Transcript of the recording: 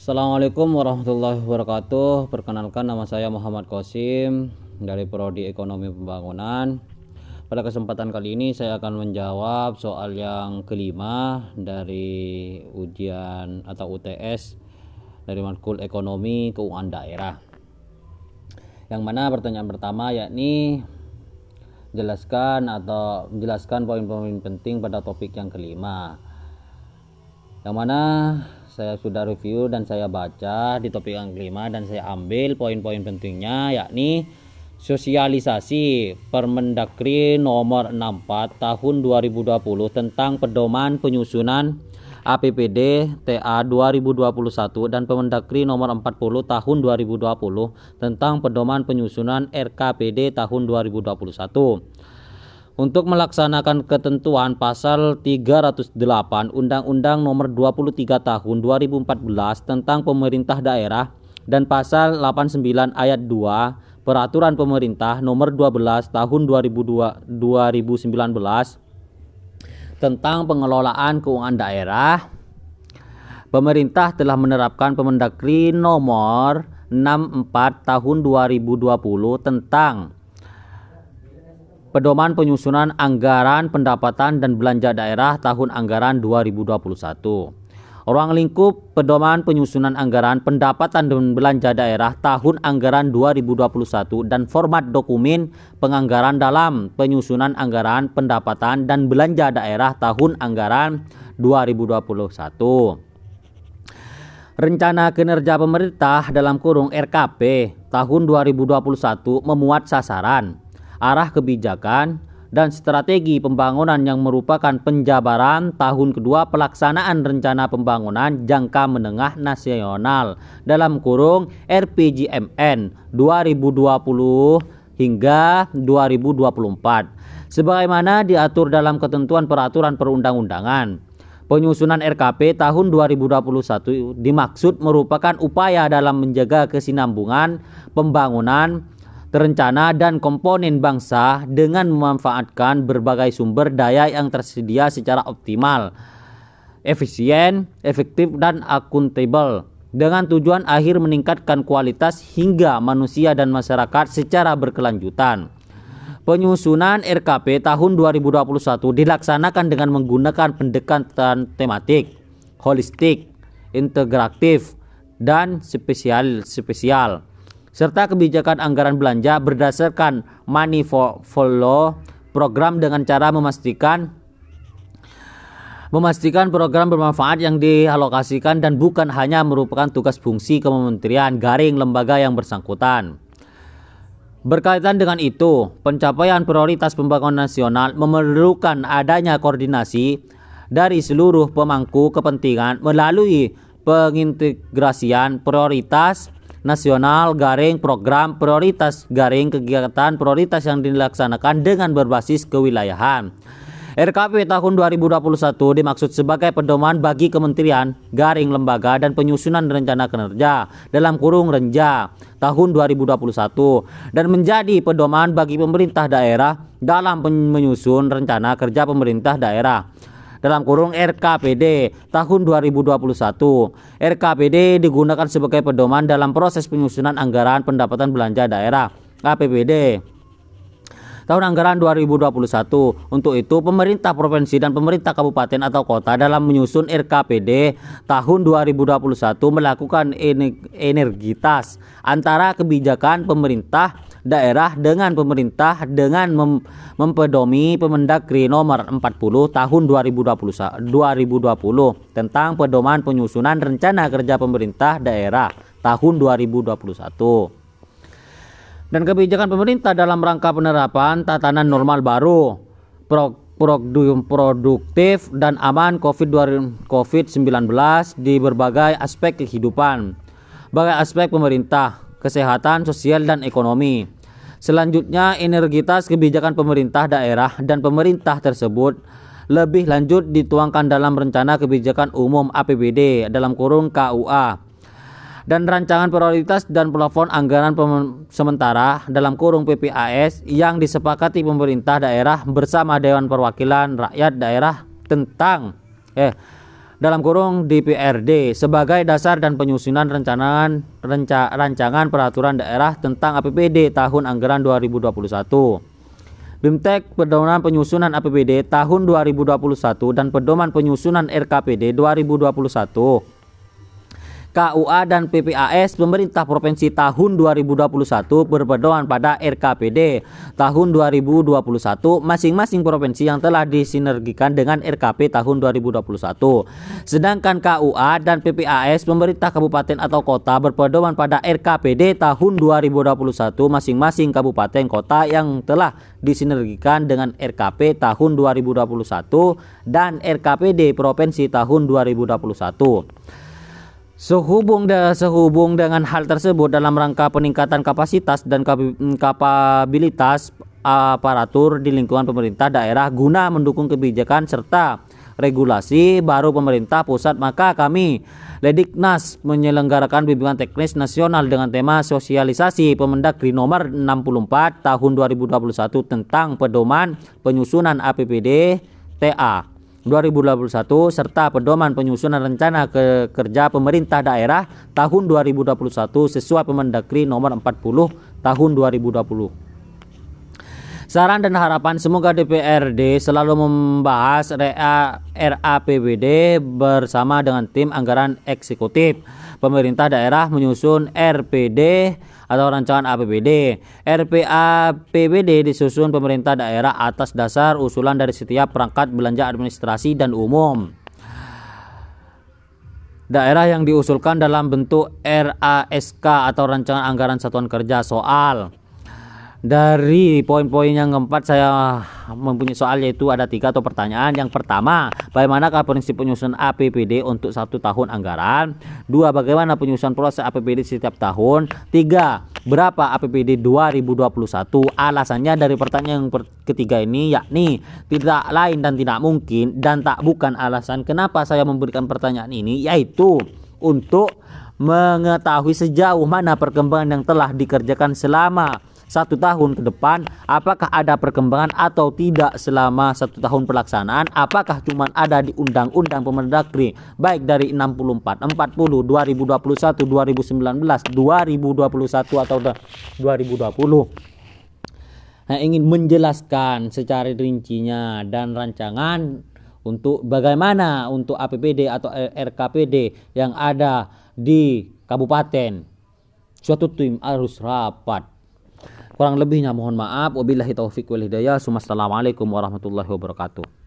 Assalamualaikum warahmatullahi wabarakatuh. Perkenalkan nama saya Muhammad Kosim dari Prodi Ekonomi Pembangunan. Pada kesempatan kali ini saya akan menjawab soal yang kelima dari ujian atau UTS dari matkul Ekonomi Keuangan Daerah. Yang mana pertanyaan pertama yakni jelaskan atau jelaskan poin-poin penting pada topik yang kelima. Yang mana saya sudah review dan saya baca di topik yang kelima dan saya ambil poin-poin pentingnya yakni sosialisasi Permendagri nomor 64 tahun 2020 tentang pedoman penyusunan APBD TA 2021 dan Permendagri nomor 40 tahun 2020 tentang pedoman penyusunan RKPD tahun 2021 untuk melaksanakan ketentuan pasal 308 Undang-Undang Nomor 23 Tahun 2014 tentang pemerintah daerah dan pasal 89 ayat 2 Peraturan Pemerintah Nomor 12 Tahun 2002, 2019 tentang pengelolaan keuangan daerah Pemerintah telah menerapkan Permendagri Nomor 64 Tahun 2020 tentang Pedoman Penyusunan Anggaran Pendapatan dan Belanja Daerah Tahun Anggaran 2021. Ruang lingkup Pedoman Penyusunan Anggaran Pendapatan dan Belanja Daerah Tahun Anggaran 2021 dan format dokumen penganggaran dalam penyusunan anggaran pendapatan dan belanja daerah tahun anggaran 2021. Rencana kinerja pemerintah dalam kurung RKP tahun 2021 memuat sasaran arah kebijakan, dan strategi pembangunan yang merupakan penjabaran tahun kedua pelaksanaan rencana pembangunan jangka menengah nasional dalam kurung RPJMN 2020 hingga 2024 sebagaimana diatur dalam ketentuan peraturan perundang-undangan. Penyusunan RKP tahun 2021 dimaksud merupakan upaya dalam menjaga kesinambungan pembangunan terencana dan komponen bangsa dengan memanfaatkan berbagai sumber daya yang tersedia secara optimal, efisien, efektif, dan akuntabel dengan tujuan akhir meningkatkan kualitas hingga manusia dan masyarakat secara berkelanjutan. Penyusunan RKP tahun 2021 dilaksanakan dengan menggunakan pendekatan tematik, holistik, integratif, dan spesial spesial serta kebijakan anggaran belanja berdasarkan money follow program dengan cara memastikan memastikan program bermanfaat yang dialokasikan dan bukan hanya merupakan tugas fungsi kementerian garing lembaga yang bersangkutan. Berkaitan dengan itu, pencapaian prioritas pembangunan nasional memerlukan adanya koordinasi dari seluruh pemangku kepentingan melalui pengintegrasian prioritas nasional garing program prioritas garing kegiatan prioritas yang dilaksanakan dengan berbasis kewilayahan. RKP tahun 2021 dimaksud sebagai pedoman bagi kementerian, garing lembaga dan penyusunan rencana kinerja dalam kurung renja tahun 2021 dan menjadi pedoman bagi pemerintah daerah dalam menyusun rencana kerja pemerintah daerah dalam kurung RKPD tahun 2021. RKPD digunakan sebagai pedoman dalam proses penyusunan anggaran pendapatan belanja daerah APBD tahun anggaran 2021. Untuk itu, pemerintah provinsi dan pemerintah kabupaten atau kota dalam menyusun RKPD tahun 2021 melakukan energitas antara kebijakan pemerintah daerah dengan pemerintah dengan mem mempedomi Permendagri nomor 40 tahun 2020, 2020 tentang pedoman penyusunan rencana kerja pemerintah daerah tahun 2021 dan kebijakan pemerintah dalam rangka penerapan tatanan normal baru pro, produktif dan aman COVID-19 di berbagai aspek kehidupan, bagai aspek pemerintah, kesehatan, sosial, dan ekonomi. Selanjutnya, energitas kebijakan pemerintah daerah dan pemerintah tersebut lebih lanjut dituangkan dalam rencana kebijakan umum APBD dalam kurung KUA dan rancangan prioritas dan plafon anggaran sementara dalam kurung PPAS yang disepakati pemerintah daerah bersama Dewan Perwakilan Rakyat Daerah tentang eh dalam kurung DPRD sebagai dasar dan penyusunan rencangan renca, rancangan peraturan daerah tentang APBD tahun anggaran 2021. BIMTEK pedoman penyusunan APBD tahun 2021 dan pedoman penyusunan RKPD 2021 KUA dan PPAS pemerintah provinsi tahun 2021 berpedoman pada RKPD tahun 2021 masing-masing provinsi yang telah disinergikan dengan RKP tahun 2021. Sedangkan KUA dan PPAS pemerintah kabupaten atau kota berpedoman pada RKPD tahun 2021 masing-masing kabupaten kota yang telah disinergikan dengan RKP tahun 2021 dan RKPD provinsi tahun 2021. Sehubung, de, sehubung dengan hal tersebut dalam rangka peningkatan kapasitas dan kapabilitas aparatur di lingkungan pemerintah daerah guna mendukung kebijakan serta regulasi baru pemerintah pusat maka kami Lediknas menyelenggarakan bimbingan teknis nasional dengan tema sosialisasi Pemendagri nomor 64 tahun 2021 tentang pedoman penyusunan APBD TA 2021 serta pedoman penyusunan rencana ke kerja pemerintah daerah tahun 2021 sesuai Permendagri nomor 40 tahun 2020. Saran dan harapan semoga DPRD selalu membahas RAPBD bersama dengan tim anggaran eksekutif. Pemerintah daerah menyusun RPD atau rancangan APBD. RPAPBD disusun pemerintah daerah atas dasar usulan dari setiap perangkat belanja administrasi dan umum. Daerah yang diusulkan dalam bentuk RASK atau rancangan anggaran satuan kerja soal dari poin-poin yang keempat saya mempunyai soal yaitu ada tiga atau pertanyaan. Yang pertama, bagaimanakah prinsip penyusunan APBD untuk satu tahun anggaran? Dua, bagaimana penyusunan proses APBD setiap tahun? Tiga, berapa APBD 2021? Alasannya dari pertanyaan yang ketiga ini yakni tidak lain dan tidak mungkin dan tak bukan alasan kenapa saya memberikan pertanyaan ini yaitu untuk mengetahui sejauh mana perkembangan yang telah dikerjakan selama satu tahun ke depan apakah ada perkembangan atau tidak selama satu tahun pelaksanaan? Apakah cuma ada di undang-undang Pemendagri baik dari 64 40 2021 2019 2021 atau 2020 Nah, ingin menjelaskan secara rincinya dan rancangan untuk bagaimana untuk APBD atau RKPD yang ada di kabupaten. Suatu tim harus rapat Kurang lebihnya mohon maaf. Wabillahi taufiq wal hidayah. Assalamualaikum warahmatullahi wabarakatuh.